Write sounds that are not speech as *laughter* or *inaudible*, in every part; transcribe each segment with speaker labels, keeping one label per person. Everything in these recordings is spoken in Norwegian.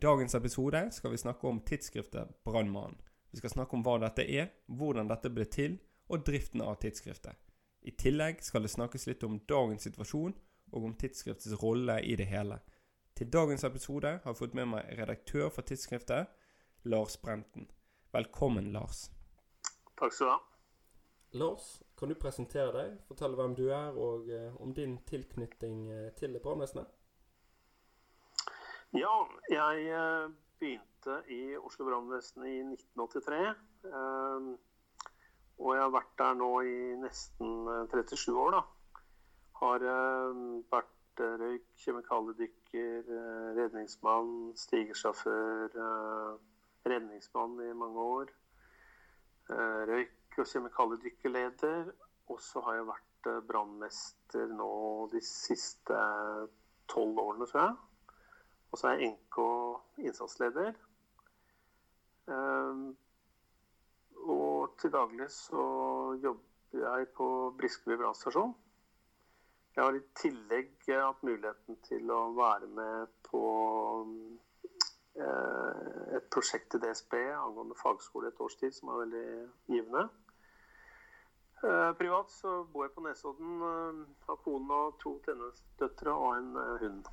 Speaker 1: Dagens episode skal vi snakke om tidsskriftet Brannmannen. Vi skal snakke om hva dette er, hvordan dette ble til, og driften av tidsskriftet. I tillegg skal det snakkes litt om dagens situasjon, og om tidsskriftets rolle i det hele. Til dagens episode har jeg fått med meg redaktør for tidsskriftet, Lars Brenten. Velkommen, Lars.
Speaker 2: Takk skal du ha.
Speaker 1: Lars, kan du presentere deg, fortelle hvem du er, og eh, om din tilknytning eh, til brannvesenet?
Speaker 2: Ja, jeg eh, begynte i Oslo brannvesen i 1983. eh, Og jeg har vært der nå i nesten eh, 37 år, da. Har eh, vært eh, røyk, kjemikaliedykker, eh, redningsmann, stigersjåfør, eh, redningsmann i mange år. Eh, Røyk- og kjemikaliedykkerleder. Og så har jeg vært eh, brannmester nå de siste tolv årene, tror jeg. Og så er NK innsatsleder. Eh, og til daglig så jobber jeg på Briskeby brannstasjon. Jeg har i tillegg hatt muligheten til å være med på eh, et prosjekt i DSB angående fagskole et års tid, som er veldig givende. Eh, privat så bor jeg på Nesodden. eh, Har kone og to tenåringsdøtre og en hund.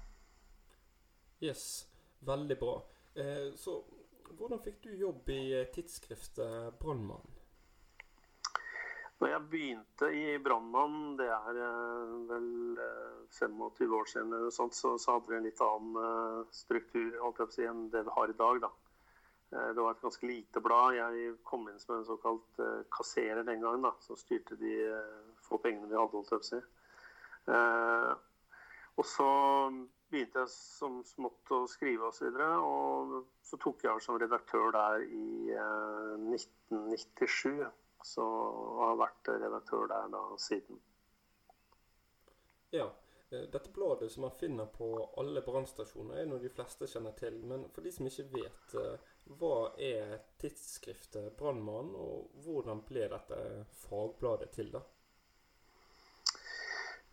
Speaker 1: Yes, veldig bra. Eh, så hvordan fikk du jobb i eh, tidsskriftet Brannmann?
Speaker 2: Når jeg begynte i Brannmann, det er eh, vel eh, 25 år siden, eller sånt, så, så hadde vi en litt annen eh, struktur holdt jeg si, enn det vi har i dag. da. Eh, Det var et ganske lite blad. Jeg kom inn som en såkalt eh, kasserer den gangen. da, Så styrte de eh, få pengene vi hadde. holdt jeg si. Eh, Og så begynte jeg som smått å skrive osv. Og, og så tok jeg over som redaktør der i eh, 1997. Så har jeg vært redaktør der da siden.
Speaker 1: Ja, eh, dette bladet som man finner på alle brannstasjoner, er noe de fleste kjenner til. Men for de som ikke vet, eh, hva er tidsskriftet Brannmann, og hvordan ble dette fagbladet til, da?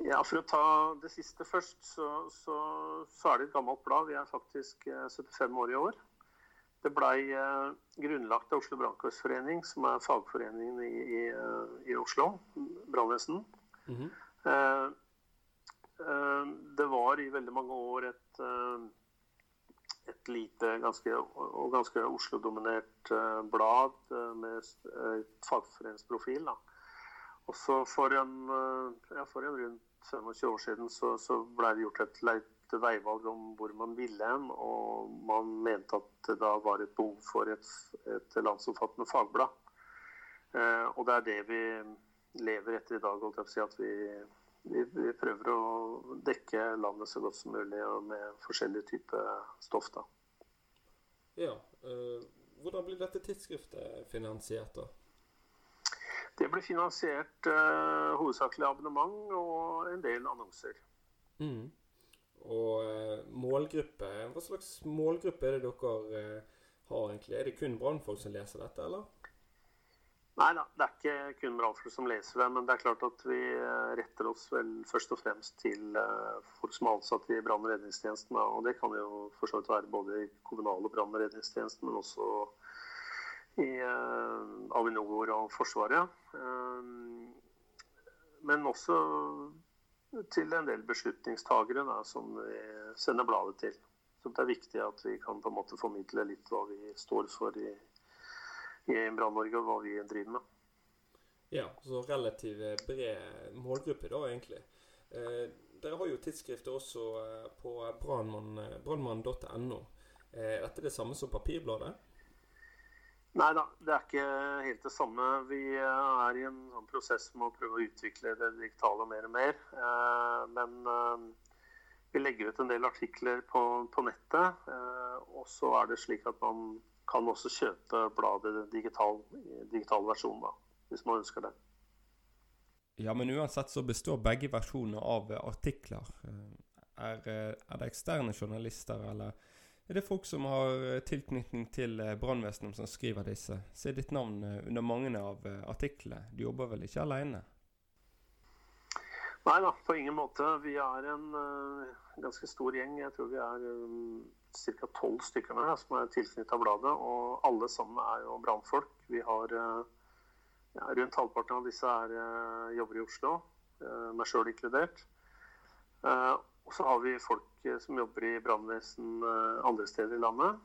Speaker 2: Ja, For å ta det siste først, så, så, så er det et gammelt blad. Vi er faktisk eh, 75 år i år. Det blei eh, grunnlagt av Oslo Brannkorpsforening, som er fagforeningen i, i, eh, i Oslo. Brannvesen.
Speaker 1: -hmm.
Speaker 2: Eh, eh, det var i veldig mange år et, eh, et lite ganske, og ganske Oslo-dominert eh, blad eh, med eh, fagforeningsprofil. da. Og så for en, eh, ja, for en rundt 25 år siden så, så ble det gjort et leit veivalg om hvor man ville hen. Og man mente at det da var et behov for et, et landsomfattende fagblad. Eh, og det er det vi lever etter i dag. holdt jeg på å si, At vi, vi, vi prøver å dekke landet så godt som mulig og med forskjellige typer stoff. da.
Speaker 1: Ja. eh, hvordan blir dette tidsskriftet finansiert, da?
Speaker 2: Det ble finansiert uh, hovedsakelig abonnement og en del annonser.
Speaker 1: Mm. Og uh, målgruppe Hva slags målgruppe er det dere uh, har, egentlig? Er det kun brannfolk som leser dette, eller?
Speaker 2: Nei da, det er ikke kun brannfolk som leser det, men det er klart at vi retter oss vel først og fremst til folk som er ansatt i brann- og redningstjenesten. Og det kan jo for så vidt være både i kommunale brann- og redningstjenesten, men også i eh, Avinor og Forsvaret. Eh, men også til en del beslutningstagere da, som vi sender bladet til. Så det er viktig at vi kan på en måte formidle litt hva vi står for i, i Brann-Norge, og hva vi driver med.
Speaker 1: Ja, så relativt bred målgruppe da, egentlig. Eh, dere har jo tidsskrifter også eh, på brannmann- brannmann.no. Eh, er dette det samme som papirbladet?
Speaker 2: Nei da, det er ikke helt det samme. Vi eh, er i en sånn prosess med å prøve å utvikle det digitale mer og mer. Eh, Men eh, vi legger ut en del artikler på, på nettet. og så er det slik at man kan også kjøpe bladet digital, digital versjon, da, hvis man ønsker det.
Speaker 1: Ja, men uansett så består begge versjoner av artikler. Er, er det eksterne journalister, eller er det folk som har tilknytning til brannvesenet som skriver disse? Se ditt navn under mange av artiklene. Du jobber vel ikke alene?
Speaker 2: Nei da, på ingen måte. Vi er en ganske stor gjeng. Jeg tror vi er um, ca. tolv stykker nå som er tilknyttet bladet. Og alle sammen er jo brannfolk. Vi har ja, Rundt halvparten av disse er, jobber i Oslo, meg sjøl inkludert. og så har vi folk som jobber i brannvesen andre steder i landet.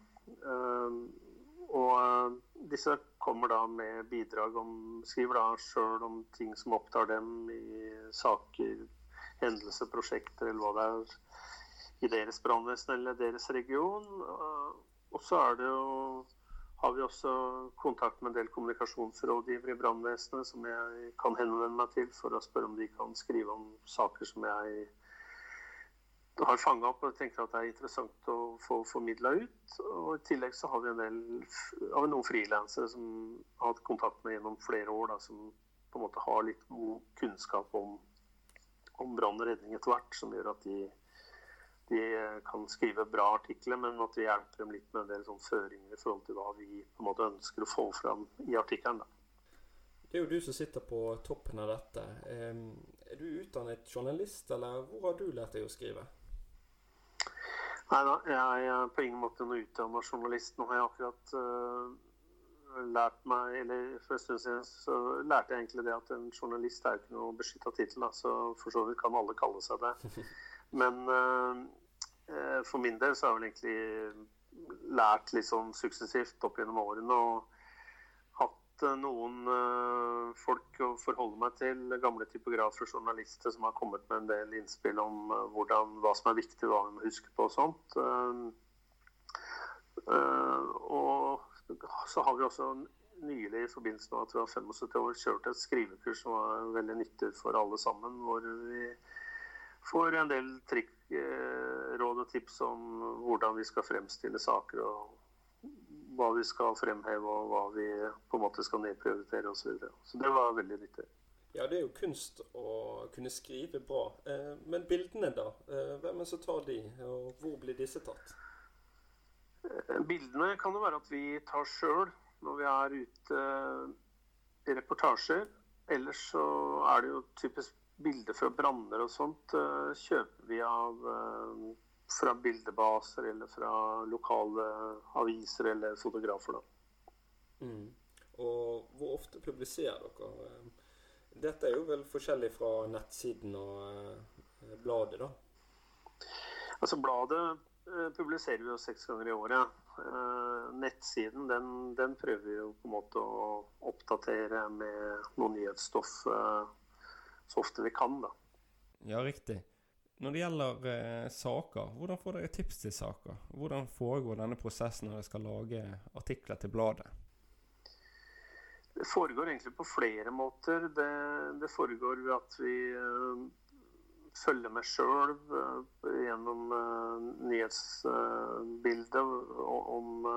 Speaker 2: og disse kommer da med bidrag om Skriver da sjøl om ting som opptar dem i saker, hendelser, prosjekter eller hva det er i deres brannvesen eller deres region. Og så er det jo har vi også kontakt med en del kommunikasjonsrådgivere i brannvesenet som jeg kan henvende meg til for å spørre om de kan skrive om saker som jeg har fanga opp og tenker at det er interessant å få formidla ut. Og I tillegg så har vi en del av noen frilansere som har hatt kontakt med gjennom flere år, da, som på en måte har litt god kunnskap om, om brann og redning etter hvert, som gjør at de, de, kan skrive bra artikler, men at vi hjelper dem litt med en del sånn føringer i forhold til hva vi på en måte ønsker å få fram i artikkelen.
Speaker 1: Det er jo du som sitter på toppen av dette. Er du utdannet journalist, eller hvor har du lært deg å skrive?
Speaker 2: Nei da, jeg er på ingen måte noen utdanna journalist. Nå har jeg akkurat uh, lært meg Eller for en stund siden så lærte jeg egentlig det at en journalist er ikke noe beskytta tittel. Så for så vidt kan alle kalle seg det. *laughs* Men uh, for min del så har jeg vel egentlig lært litt sånn suksessivt opp gjennom årene. og Eh, noen uh, folk å forholde meg til. Gamle typografer og journalister som har kommet med en del innspill om uh, hvordan, hva som er viktig, hva vi må huske på og sånt. Og så har vi også nylig i forbindelse med at vi har 75 år kjørt et skrivekurs som var veldig nyttig for alle sammen. Hvor vi får en del trikk, råd og tips om hvordan vi skal fremstille saker. og hva vi skal fremheve og hva vi på en måte skal nedprioritere osv. Så, videre. så det var veldig nyttig.
Speaker 1: Ja, det er jo kunst å kunne skrive bra. Eh, men bildene, da? Eh, hvem er det som tar de, og hvor blir disse tatt?
Speaker 2: Eh, bildene kan jo være at vi tar sjøl når vi er ute i reportasjer. Ellers så er det jo typisk bilder fra branner og sånt kjøper vi av fra bildebaser eller fra lokale aviser eller fotografer. Da.
Speaker 1: Mm. Og hvor ofte publiserer dere? Dette er jo vel forskjellig fra nettsiden og eh, bladet, da?
Speaker 2: Altså Bladet eh, publiserer vi jo seks ganger i året. Eh, nettsiden den, den, prøver vi jo på en måte å oppdatere med noe nyhetsstoff så ofte vi kan. da.
Speaker 1: Ja, riktig. Når det gjelder eh, saker, hvordan får dere tips til saker? Hvordan foregår denne prosessen når dere skal lage artikler til bladet?
Speaker 2: Det foregår egentlig på flere måter. Det, det foregår ved at vi eh, følger med sjøl eh, gjennom uh, nyhetsbildet om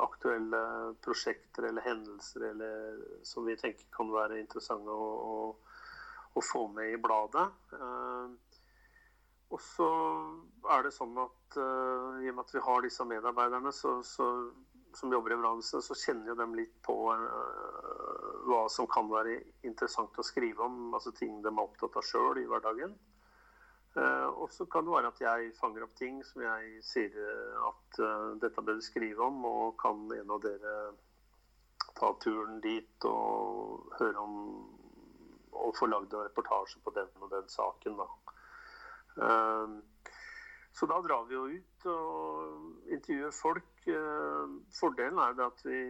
Speaker 2: aktuelle prosjekter eller hendelser eller, som vi tenker kan være interessante å, å å få med i bladet. Og så er det sånn at uh, i og med at vi har disse medarbeiderne så, så, som jobber i bransjen, så kjenner jo dem litt på uh, hva som kan være interessant å skrive om. Altså ting de er opptatt av sjøl i hverdagen. Uh, og så kan det være at jeg fanger opp ting som jeg sier at dette bør du skrive om, og kan en av dere ta turen dit og høre om og få lagd en reportasje på den og den saken. Da. Ehm, så da drar vi jo ut og intervjuer folk. Ehm, fordelen er det at vi,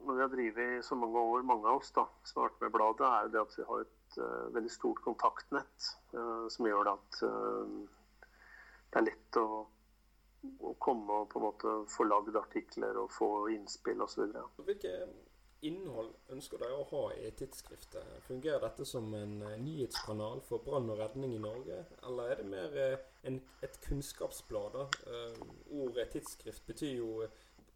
Speaker 2: når vi har drevet i så mange år, mange av oss da, som har vært med bladet, er det at vi har et uh, veldig stort kontaktnett uh, som gjør det at uh, det er lett å, å, komme og på en måte få lagd artikler og få innspill osv.
Speaker 1: Hvilke innhold ønsker dere å ha i tidsskriftet? Fungerer dette som en eh, nyhetskanal for brann og redning i Norge, eller er det mer eh, en, et kunnskapsblad? da? Uh, ordet tidsskrift betyr jo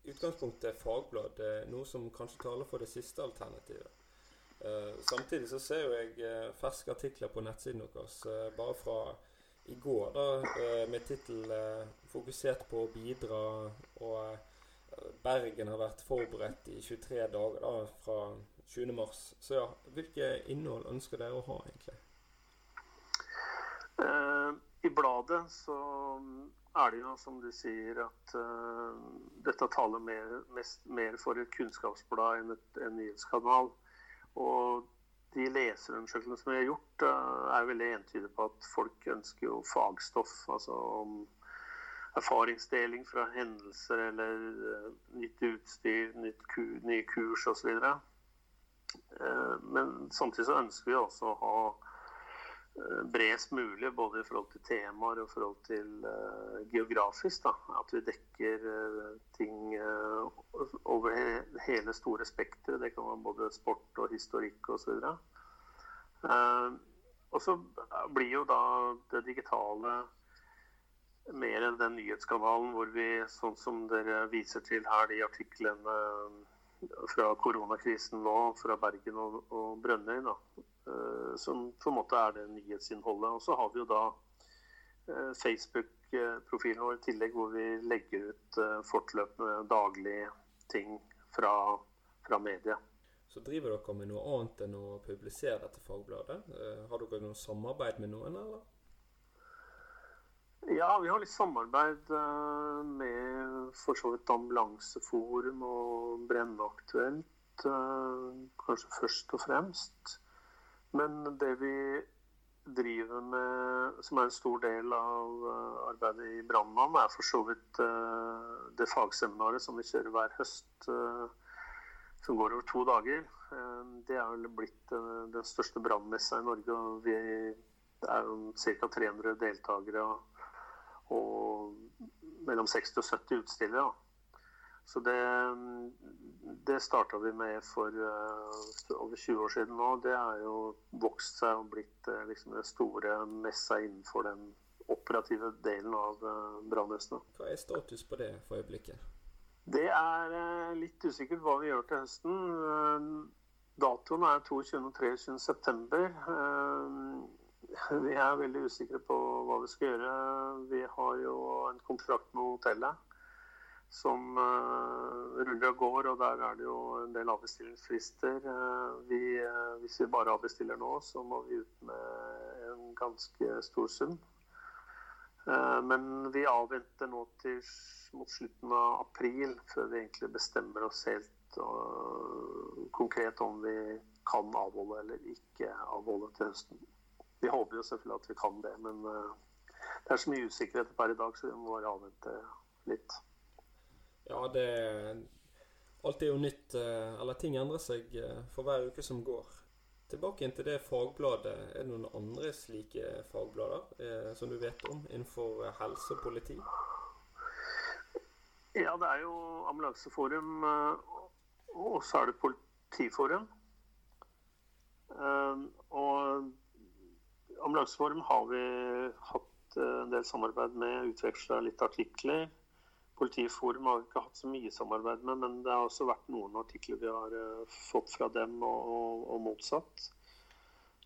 Speaker 1: utgangspunktet fagblad, noe som kanskje taler for det siste alternativet. Samtidig så ser jo jeg ferske artikler på nettsiden deres bare fra i går, da, med tittel 'Fokusert på å bidra' og Bergen har vært forberedt i 23 dager da, fra 20. mars. Så ja, hvilke innhold ønsker dere å ha, egentlig?
Speaker 2: Uh, I bladet så er det jo som du sier at uh, dette taler mer, mest, mer, for et kunnskapsblad enn et, en nyhetskanal. Og de leserundersøkelsene som vi har gjort, uh, er veldig entydige på at folk ønsker jo fagstoff. altså om erfaringsdeling fra hendelser eller uh, nytt utstyr, nytt ku, nye kurs osv. Eh, men samtidig så ønsker vi også å ha uh, bredest mulig både i forhold til temaer og i forhold til geografisk. Da. At vi dekker ting over he hele store spekteret. Det kan være både sport og historikk osv. Og så blir jo da det digitale mer enn den nyhetskanalen hvor vi, sånn som dere viser til her, de artiklene fra koronakrisen nå, fra Bergen og, og Brønnøy, da, eh, som på en måte er det nyhetsinnholdet. Og så har vi jo da eh, Facebook-profilen vår i tillegg, hvor vi legger ut eh, fortløpende daglige ting fra, fra media.
Speaker 1: Så driver dere med noe annet enn å publisere dette fagbladet? Har dere noe samarbeid med noen, eller?
Speaker 2: Ja, vi har litt samarbeid eh, med for så vidt Ambulanseforum og Brenneaktuelt. Eh, kanskje først og fremst. Men det vi driver med, som er en stor del av eh, arbeidet i Brannmann, er for så vidt det fagseminaret som vi kjører hver høst. Som går over to dager. Det er vel blitt den største brannmessa i Norge. og vi er ca. 300 deltakere og mellom 60 og 70 utstillere. Så det, det starta vi med for uh, over 20 år siden nå. Det er jo vokst seg og blitt uh, liksom det store messa innenfor den operative delen av uh, brannvesenet.
Speaker 1: Hva er status på det for øyeblikket?
Speaker 2: Det er litt usikkert hva vi gjør til høsten. Datoen er 22. og 23. september. Vi er veldig usikre på hva vi skal gjøre. Vi har jo en kontrakt med hotellet som uh, ruller og går, og der er det jo en del avbestillingsfrister. Uh, vi, uh, hvis vi bare avbestiller nå, så må vi ut med en ganske stor sum. men vi avventer nå til mot slutten av april før vi egentlig bestemmer oss helt konkret om vi kan avholde eller ikke avholde til høsten. Vi håper jo selvfølgelig at vi kan det, men uh, det er så mye usikkerhet per i dag, så vi må bare avvente litt.
Speaker 1: Ja, det Alt er jo nytt. Eh, eller ting endrer seg eh, for hver uke som går. Tilbake inn til det fagbladet. Er det noen andre slike fagblader eh, som du vet om innenfor helse og politi?
Speaker 2: Ja, det er jo Ambulanseforum, og så er det Politiforum. Og Ambulanseforum har vi hatt eh, en del samarbeid med, utveksla litt artikler. Politiforum har vi ikke hatt så mye samarbeid med, men det har også vært noen artikler vi har uh, fått fra dem, og, og, og motsatt.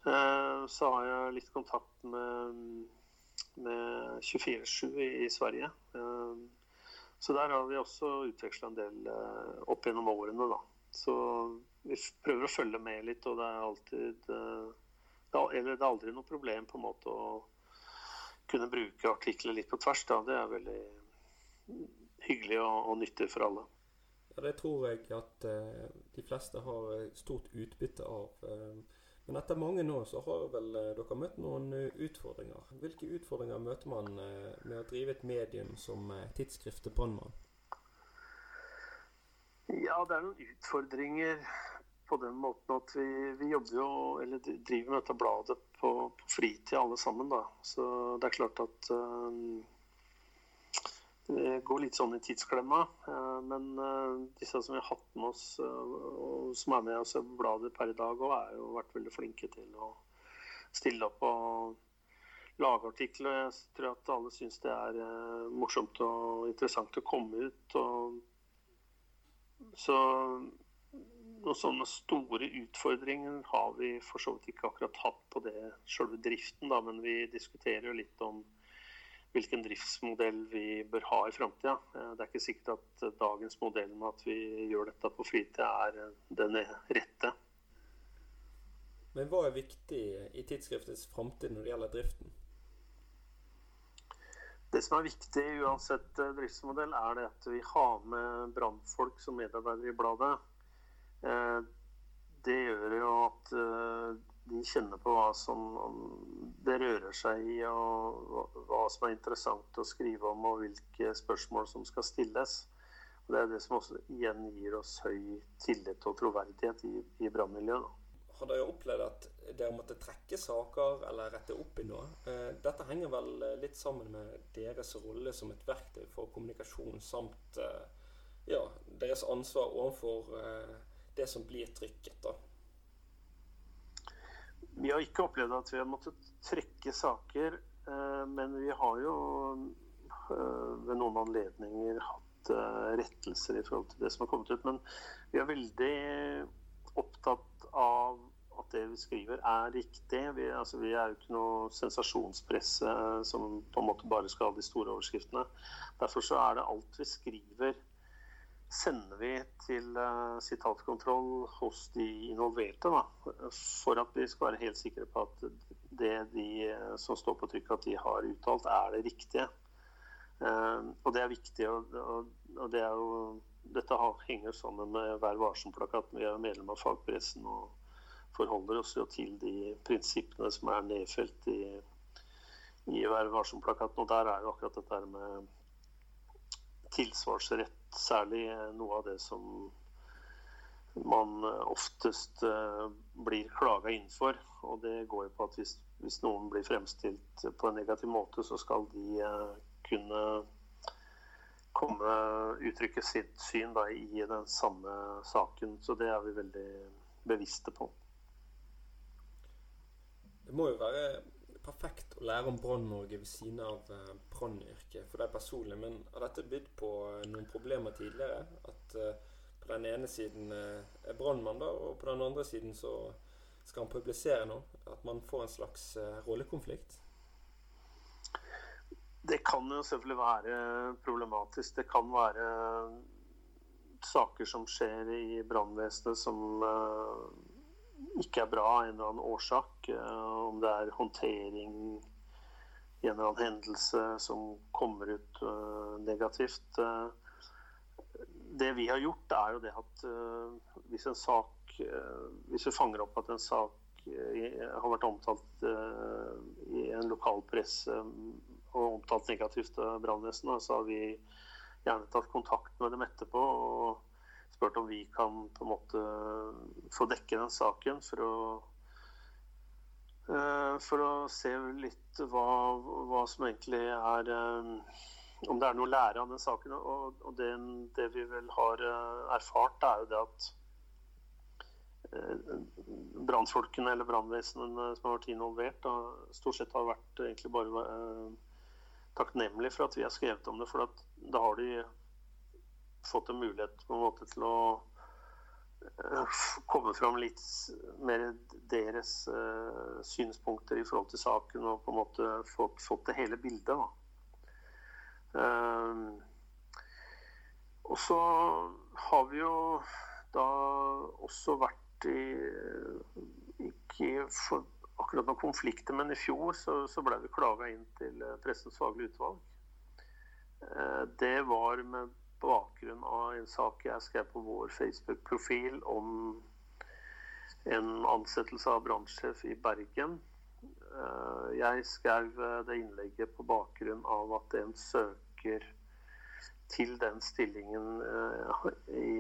Speaker 2: Uh, så har jeg litt kontakt med, med 24-7 i, i, Sverige. Så der har vi også utveksla en del opp gjennom årene, da. Så vi prøver å følge med litt, og det er alltid eller det er aldri noe problem på en måte å kunne bruke artikler litt på tvers. Da. Det er veldig hyggelig og, og nyttig for alle.
Speaker 1: Ja, Det tror jeg at eh, de fleste har stort utbytte av. Eh, men etter mange nå så har vel eh, dere møtt noen utfordringer. Hvilke utfordringer møter man med å drive et medium som tidsskriftet Brannmann?
Speaker 2: Ja, det er noen utfordringer på den måten at vi, vi jobber jo, eller driver med dette bladet på, på fritid alle sammen. da. Så det er klart at uh, det går litt sånn i tidsklemma. Uh, men uh, disse som vi har hatt med oss, og som er med oss i bladet per i dag, og er jo vært veldig flinke til å stille opp og lage artikler. Jeg tror at alle syns det er eh, morsomt og interessant å komme ut. Og så noen sånne store utfordringer har vi for så vidt ikke akkurat hatt på det selve driften, da, men vi diskuterer jo litt om hvilken driftsmodell vi bør ha i framtida. Eh, det er ikke sikkert at eh, dagens modell med at vi gjør dette på fritid, er eh, den rette.
Speaker 1: Men hva er viktig i tidsskriftets framtid når det gjelder driften?
Speaker 2: Det som er viktig uansett driftsmodell, er det at vi har med brannfolk som medarbeidere i bladet. Det gjør jo at de kjenner på hva som det rører seg i, og hva som er interessant å skrive om, og hvilke spørsmål som skal stilles. Og det er det som også igjen gir oss høy tillit og troverdighet i, i brannmiljøet.
Speaker 1: Har dere opplevd at dere måtte trekke saker eller rette opp i noe? Eh, dette henger vel litt sammen med deres rolle som et verktøy for kommunikasjon, samt eh, ja, deres ansvar overfor eh, det som blir trykket. da.
Speaker 2: Vi har ikke opplevd at vi har måttet trekke saker, eh, men vi har jo eh, ved noen anledninger hatt eh, rettelser i forhold til det som har kommet ut. Men vi er veldig opptatt av at det vi skriver, er riktig. Vi, altså, vi er jo ikke noe sensasjonspresse som på en måte bare skal ha de store overskriftene. Derfor så er det alt vi skriver sender vi til uh, sitatkontroll hos de involverte. Da, for at vi skal være helt sikre på at det de uh, som står på trykk, at de har uttalt, er det riktige. Uh, og det er viktig. Og det er jo, dette henger sammen med Vær varsom-plakaten. Vi er medlem av fagpressen og forholder oss jo til de prinsippene som er nedfelt i, i Vær varsom-plakaten. Og der er jo akkurat dette med tilsvarsrett særlig noe av det som man oftest eh, blir klaga innenfor. Og det går jo på at hvis, hvis, noen blir fremstilt på en negativ måte, så skal de eh, kunne komme uttrykke sitt syn da, i den samme saken. Så det er vi veldig bevisste på.
Speaker 1: Det må jo være perfekt å lære om Brann-Norge ved siden av eh, brannyrket for deg personlig. Men har dette bydd på eh, noen problemer tidligere? At uh, på den ene siden er brannmann, da, og på den andre siden så skal han publisere noe? At man får en slags rollekonflikt?
Speaker 2: Det kan jo selvfølgelig være problematisk. Det kan være saker som skjer i brannvesenet som ikke er bra av en eller annen årsak. Eh, om det er håndtering i en eller annen hendelse som kommer ut eh, negativt. Eh, det vi har gjort, er jo det at hvis en sak Hvis vi fanger opp at en sak har vært omtalt i en lokal presse og omtalt negativt av brannvesenet, så har vi gjerne tatt kontakt med dem etterpå. og spurt om vi kan på en måte få dekke den saken for å eh, for å se litt hva, hva som egentlig er eh, Om det er noe å lære av den saken. Og, det, det, vi vel har eh, erfart, er jo det at brannfolkene eller brannvesenene som har vært involvert, da, stort sett har vært egentlig bare takknemlige for at vi har skrevet om det. For da har de fått en mulighet på en måte til å eh, komme fram litt mer deres uh, synspunkter i forhold til saken, og på en måte fått, fått det hele bildet. Uh, og så har vi jo da også vært i Ikke for akkurat noen konflikter, men i fjor så, så ble vi klaga inn til Pressens faglige utvalg. Uh, det var med bakgrunn av en sak jeg skrev på vår Facebook-profil om en ansettelse av brannsjef i Bergen. Eh, jeg skrev det innlegget på bakgrunn av at en søker til den stillingen eh, i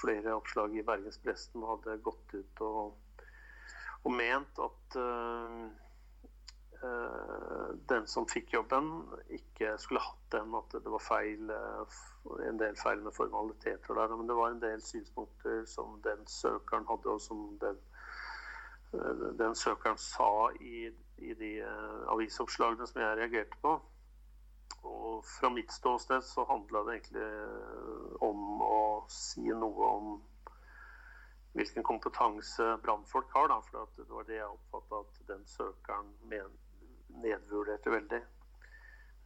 Speaker 2: flere oppslag i Bergenspresten hadde gått ut og, og ment at eh, den som fikk jobben, ikke skulle hatt den. At det var feil, eh, en del feil med formaliteter der. Men det var en del synspunkter som den søkeren hadde, og som den, eh, den søkeren sa i, i de avisoppslagene som jeg reagerte på. Og fra mitt ståsted så handla det egentlig om å si noe om hvilken kompetanse brannfolk har. Da, for det var det jeg oppfatta at den søkeren nedvurderte veldig.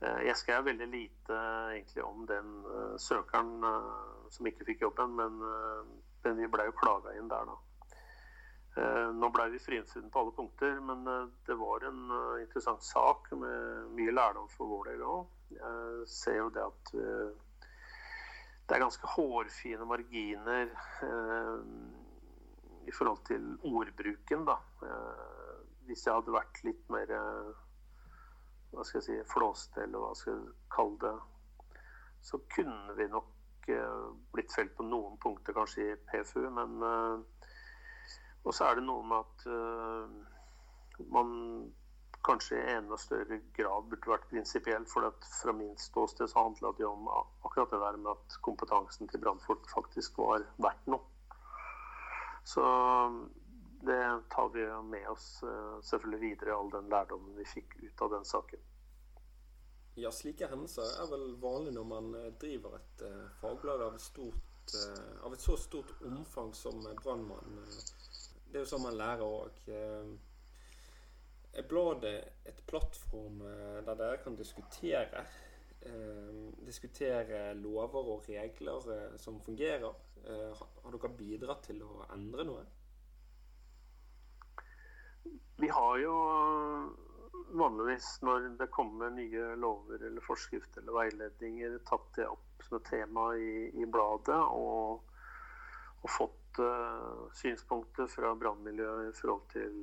Speaker 2: Eh, jeg skrev veldig lite egentlig om den uh, søkeren uh, som ikke fikk jobben, men, men vi ble jo klaga inn der, da. Nå ble vi frifunnet på alle punkter, men det var en interessant sak med mye lærdom for vår del òg. Jeg ser jo det at det er ganske hårfine marginer i forhold til ordbruken, da. Hvis jeg hadde vært litt mer hva skal jeg si, flåste, eller hva skal jeg kalle det, så kunne vi nok uh, blitt felt på noen punkter, kanskje i PFU. Men uh, Og så er det noe med at uh, man kanskje i enda større grad burde vært prinsipiell. For at fra min ståsted så handla det om akkurat det der med at kompetansen til brannfolk faktisk var verdt noe. Så det tar vi med oss eh, selvfølgelig videre, all den lærdommen vi fikk ut av den saken.
Speaker 1: Ja, slike hendelser er vel vanlig når man eh, driver et uh, fagblad av, stort, av, et så stort omfang som brannmann. Det er jo sånn man lærer òg. Er bladet et plattform der dere kan diskutere? diskutere lover og regler som fungerer? har dere bidratt til å endre noe?
Speaker 2: Vi har jo vanligvis når det kommer nye lover eller forskrifter eller veiledninger, tatt det opp som et tema i, i bladet og, og fått uh, synspunkter fra brannmiljøet i forhold til,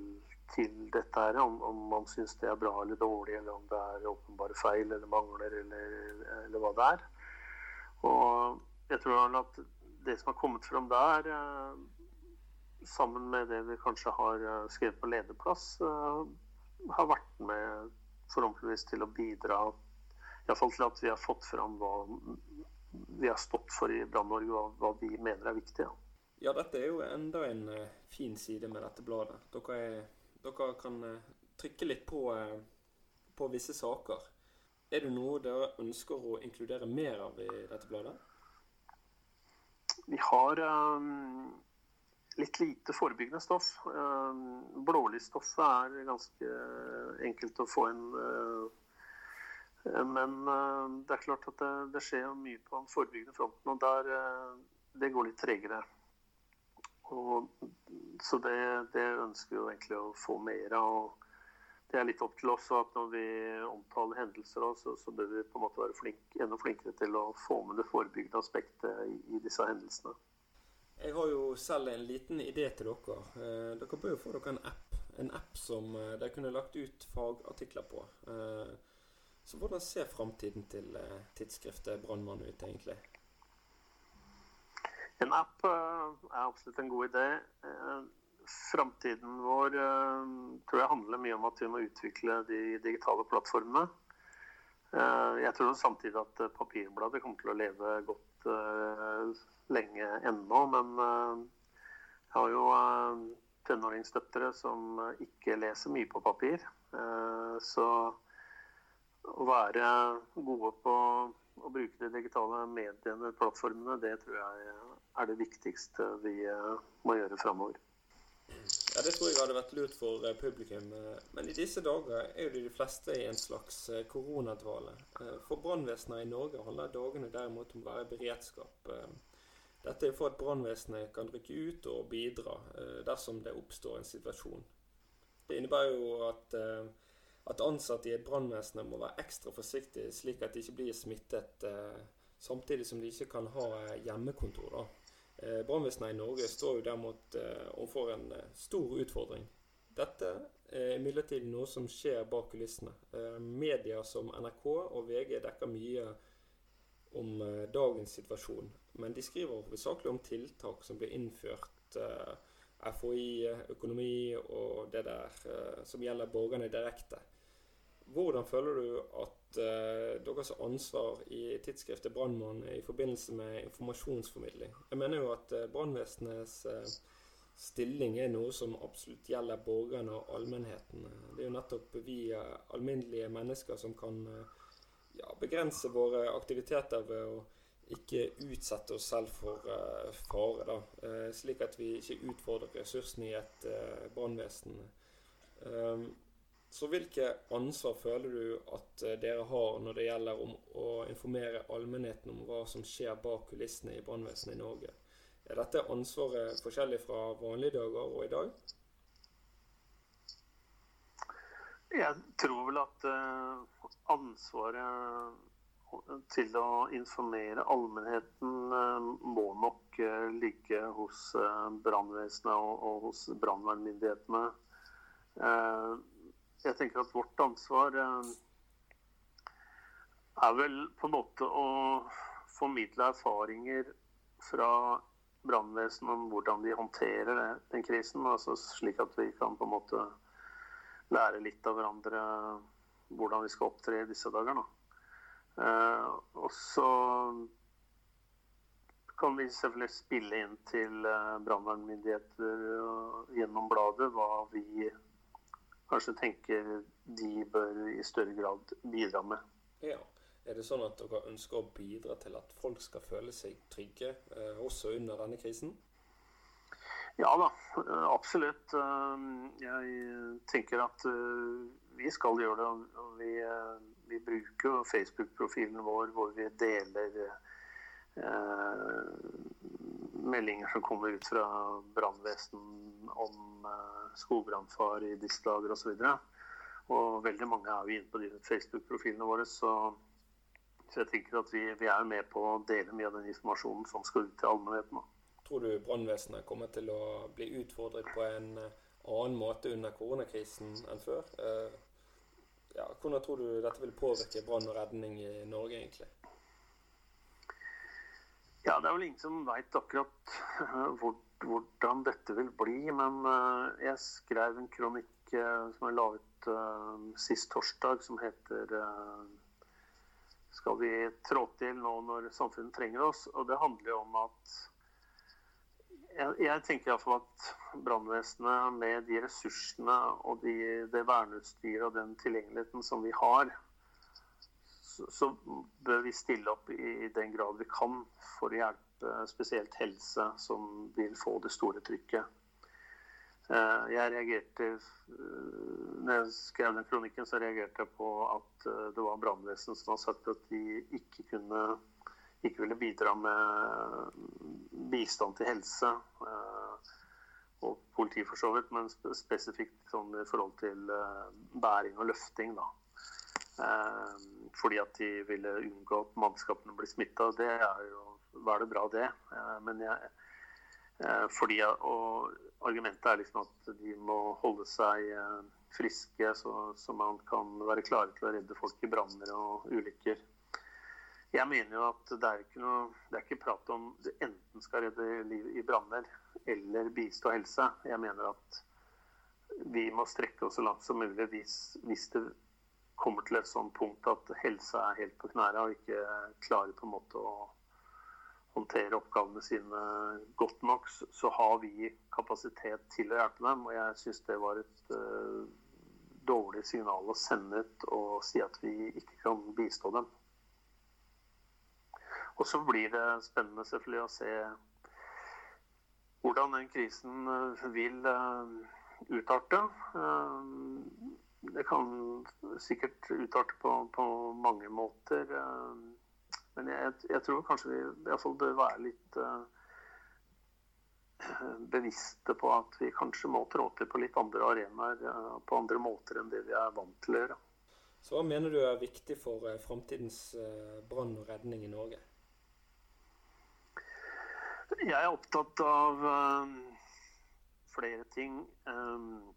Speaker 2: til dette her. Om, om, man syns det er bra eller dårlig, eller om det er åpenbare feil eller mangler, eller, eller hva det er. Og jeg tror at det som har kommet fram der, uh, sammen med det vi kanskje har eh, skrevet på lederplass, eh, har vært med forhåpentligvis til å bidra Iallfall til at vi har fått fram hva vi har stått for i Brann-Norge, og hva vi mener er viktig. Ja.
Speaker 1: ja, dette er jo enda en uh, fin side med dette bladet. Dere, er, dere kan trykke litt på, på, visse saker. Er det noe dere ønsker å inkludere mer av i dette bladet?
Speaker 2: Vi har um, litt lite forebyggende stoff. Ehm, blålysstoffet er ganske enkelt å få inn. Eh, men eh, det er klart at det, det skjer mye på den forebyggende fronten, og der, eh, det går litt tregere. Og, så det, det, ønsker vi jo egentlig å få mer av. Det er litt opp til oss at når vi omtaler hendelser, så, så bør vi på en måte være flink, enda flinkere til å få med det forebyggende aspektet i, i disse hendelsene.
Speaker 1: Jeg har jo selv en liten idé til dere. Eh, dere bør jo få dere en app. En app som eh, dere kunne lagt ut fagartikler på. Eh, så hvordan ser framtiden til tidsskriftet Brannmann ut, egentlig?
Speaker 2: En app er absolutt en god idé. Framtiden vår tror jeg handler mye om at vi må utvikle de digitale plattformene. Jeg tror samtidig at papirbladet kommer til å leve godt lenge ennå. Men eh, jeg har jo eh, tenåringsdøtre som ikke leser mye på papir. Eh, så å være gode på å bruke de digitale mediene, plattformene, det tror jeg er det viktigste vi må gjøre framover.
Speaker 1: Ja, Det tror jeg hadde vært lurt for publikum. Men i disse dager er jo de fleste i en slags koronadvale. For brannvesenet i Norge handler dagene derimot om å være i beredskap. Dette er for at brannvesenet kan rykke ut og bidra eh, dersom det oppstår en situasjon. Det innebærer jo at, eh, at ansatte i et brannvesen må være ekstra forsiktige, slik at de ikke blir smittet, eh, samtidig som de ikke kan ha hjemmekontor. da. Brannvesenet i Norge står jo derimot overfor en stor utfordring. Dette er imidlertid noe som skjer bak kulissene. Medier som NRK og VG dekker mye om dagens situasjon. Men de skriver hovedsakelig om tiltak som blir innført. Eh, FHI, økonomi og det der eh, som gjelder borgerne direkte. Hvordan føler du at deres ansvar i tidsskriftet Brannmann i forbindelse med informasjonsformidling Jeg mener jo at uh, brannvesenets uh, stilling er noe som absolutt gjelder borgerne og allmennheten. Det er jo nettopp vi alminnelige mennesker som kan ja, begrense våre aktiviteter ved å ikke utsette oss selv for fare, da, slik at vi ikke utfordrer ressursene i et brannvesen. Så hvilke ansvar føler du at dere har når det gjelder om å informere allmennheten om hva som skjer bak kulissene i brannvesenet i Norge? Er dette ansvaret forskjellig fra vanlige dager og i dag?
Speaker 2: Jeg tror vel at ansvaret til å informere allmennheten eh, må nok eh, ligge hos eh, brannvesenet og, hos brannvernmyndighetene. Jeg tenker at vårt ansvar er vel på en måte å formidle erfaringer fra brannvesenet om hvordan de håndterer den krisen. Altså slik at vi kan på en måte lære litt av hverandre hvordan vi skal opptre i disse dager. Da. Uh, og så kan vi selvfølgelig spille inn til uh, brannvernmyndigheter gjennom bladet hva vi kanskje tenker de bør i større grad bidra med.
Speaker 1: Ja. Er det sånn at dere ønsker å bidra til at folk skal føle seg trygge, eh, også under denne krisen?
Speaker 2: Ja da, absolutt. Jeg tenker at vi skal gjøre det. Vi, vi bruker Facebook-profilen vår hvor vi deler eh, meldinger som kommer ut fra brannvesen om eh, skogbrannfare i disse dager osv. Og, og veldig mange er jo inne på de Facebook-profilene våre. Så, så, jeg tenker at vi, vi, er med på å dele mye av den informasjonen som skal ut til allmennheten.
Speaker 1: Tror du brannvesenet kommer til å bli utfordret på en eh, annen måte under koronakrisen enn før? Eh, ja, hvordan tror du dette vil påvirke brann og redning i Norge, egentlig?
Speaker 2: Ja, Det er vel ingen som veit akkurat eh, *laughs* hvor, hvordan dette vil bli. Men uh, jeg skrev en kronikk uh, som jeg la ut uh, sist torsdag, som heter Skal vi trå til nå når samfunnet trenger oss? Og det handler jo om at jeg, jeg tenker iallfall at brannvesenet med de ressursene og de, det verneutstyret og den tilgjengeligheten som vi har, så, bør vi stille opp i, den grad vi kan for å hjelpe spesielt helse, som vil få det store trykket. Eh, jeg reagerte eh, når jeg skrev den kronikken, så reagerte jeg på at eh, det var brannvesenet som hadde sagt at de ikke kunne ikke ville bidra med bistand til helse. Og politi for så vidt, men spesifikt sånn i forhold til bæring og løfting. da. Eh, fordi at de ville unngå at mannskapene blir smitta. Det er jo veldig bra, det. Men jeg, fordi, og argumentet er liksom at de må holde seg friske, så, så man kan være klare til å redde folk i branner og ulykker. Jeg mener jo at det er ikke noe Det er ikke prat om du enten skal redde liv i branner eller bistå helse. Jeg mener at vi må strekke oss så langt som mulig hvis, hvis det kommer til et sånt punkt at helse er helt på knærne og ikke klarer på en måte å håndtere oppgavene sine godt nok, så har vi kapasitet til å hjelpe dem. Og jeg syns det var et uh, dårlig signal å sende ut og si at vi ikke kan bistå dem. Og så blir det spennende selvfølgelig å se hvordan den krisen vil uh, utarte. Eh, det kan sikkert utarte på, på mange måter. Men jeg, jeg, tror kanskje vi iallfall bør være litt bevisste på at vi kanskje må trå til på litt andre arenaer, på andre måter enn det vi er vant til å gjøre.
Speaker 1: Så hva mener du er viktig for framtidens brann og redning i Norge?
Speaker 2: Jeg er opptatt av flere ting. Um,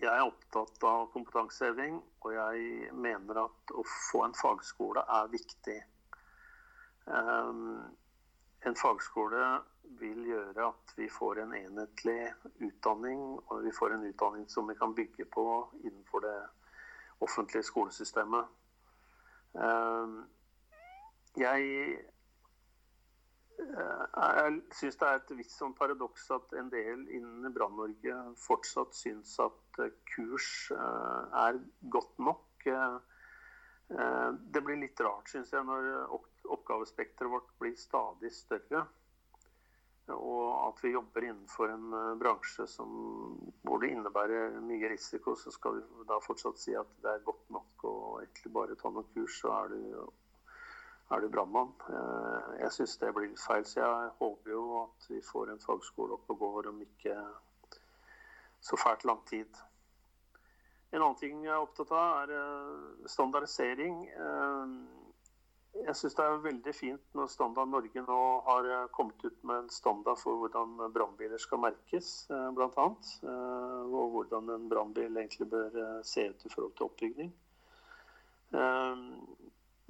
Speaker 2: jeg er opptatt av kompetanseheving, og jeg mener at å få en fagskole er viktig. Um, en fagskole vil gjøre at vi får en enhetlig utdanning, og vi får en utdanning som vi kan bygge på innenfor det offentlige skolesystemet. Jeg jeg syns det er et visst sånn paradoks at en del innen Brann-Norge fortsatt syns at kurs er godt nok. Det blir litt rart, syns jeg, når oppgavespekteret vårt blir stadig større. Og at vi jobber innenfor en bransje som, hvor det innebærer mye risiko, så skal vi da fortsatt si at det er godt nok å egentlig bare ta noen kurs, så er du er du brannmann. Jeg syns det blir litt feil, så jeg håper jo at vi får en fagskole opp og går om ikke så fælt lang tid. En annen ting jeg er opptatt av, er standardisering. Jeg syns det er veldig fint når Standard Norge nå har kommet ut med en standard for hvordan brannbiler skal merkes, bl.a. Og hvordan en brannbil egentlig bør se ut i forhold til oppbygning.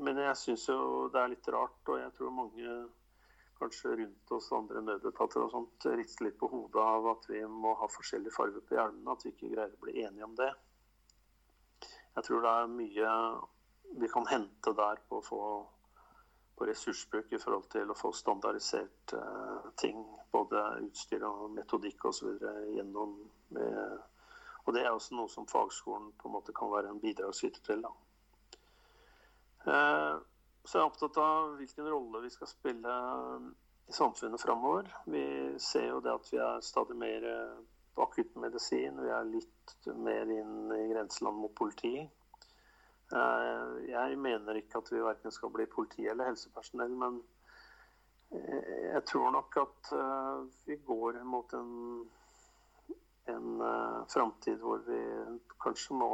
Speaker 2: Men jeg syns jo det er litt rart, og jeg tror mange kanskje rundt oss andre nødetater og sånt rister litt på hodet av at vi må ha forskjellig farge på hjelmene, at vi ikke greier å bli enige om det. Jeg tror det er mye vi kan hente der på å få på ressursbruk i forhold til å få standardisert uh, ting. Både utstyr og metodikk osv. gjennom med, Og det er også noe som fagskolen på en måte kan være en bidragsyter til. da. Eh, så jeg er opptatt av hvilken rolle vi skal spille i samfunnet framover. Vi ser jo det at vi er stadig mer på akuttmedisin. Vi er litt mer inn i grenseland mot politi. Eh, jeg mener ikke at vi verken skal bli politi eller helsepersonell, men eh, jeg tror nok at vi går mot en, en framtid hvor vi kanskje må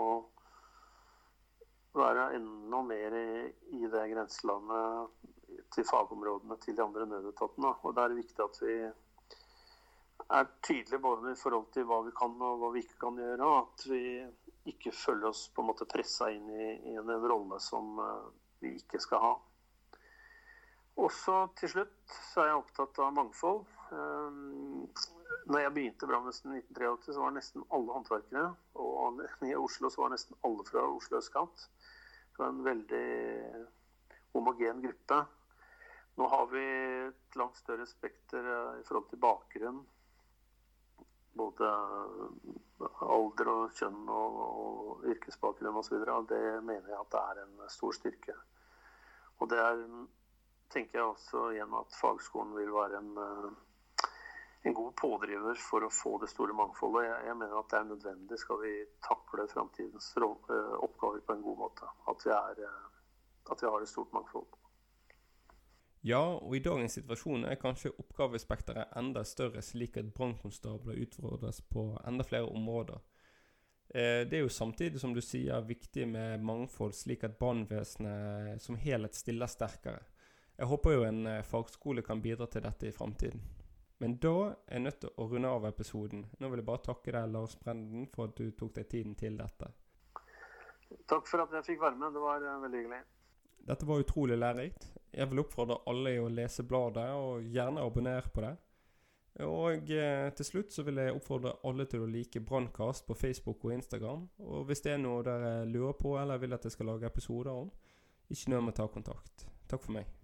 Speaker 2: være enda mer i det grenselandet til fagområdene til de andre nødetatene. Og det er viktig at vi er tydelige både i forhold til hva vi kan og hva vi ikke kan gjøre. At vi ikke føler oss på en måte pressa inn i, i en, rolle som uh, vi ikke skal ha. Også til slutt så er jeg opptatt av mangfold. Um, når jeg begynte brannvesenet i 1983, så var nesten alle håndverkere. Og i Oslo så var nesten alle fra Oslo østkant. Det var en veldig homogen gruppe. Nå har vi et langt større spekter i forhold til bakgrunn. Både alder og kjønn og, og yrkesbakgrunn osv. Det mener jeg at det er en stor styrke. Og det er, tenker jeg også igjen at fagskolen vil være en en god pådriver for å få det store mangfoldet. Jeg, jeg mener at det er nødvendig skal vi takle framtidens eh, oppgaver på en god måte. At vi, er, eh, at vi har et stort mangfold.
Speaker 1: Ja, og i dagens situasjon er kanskje oppgavespekteret enda større, slik at brannkonstabler utfordres på enda flere områder. Eh, det er jo samtidig, som du sier, viktig med mangfold, slik at brannvesenet som helhet stiller sterkere. Jeg håper jo en fagskole kan bidra til dette i framtiden. Men da er jeg nødt til å runde av episoden. Nå vil jeg bare takke deg, Lars Brenden, for at du tok deg tiden til dette.
Speaker 2: Takk for at jeg fikk være med. Det var uh, veldig hyggelig.
Speaker 1: Dette var utrolig lærerikt. Jeg vil oppfordre alle i å lese bladet, og gjerne abonner på det. Og eh, til slutt så vil jeg oppfordre alle til å like Brannkast på Facebook og Instagram. Og hvis det er noe dere lurer på eller vil at jeg skal lage episoder om, ikke nøl med å ta kontakt. Takk for meg.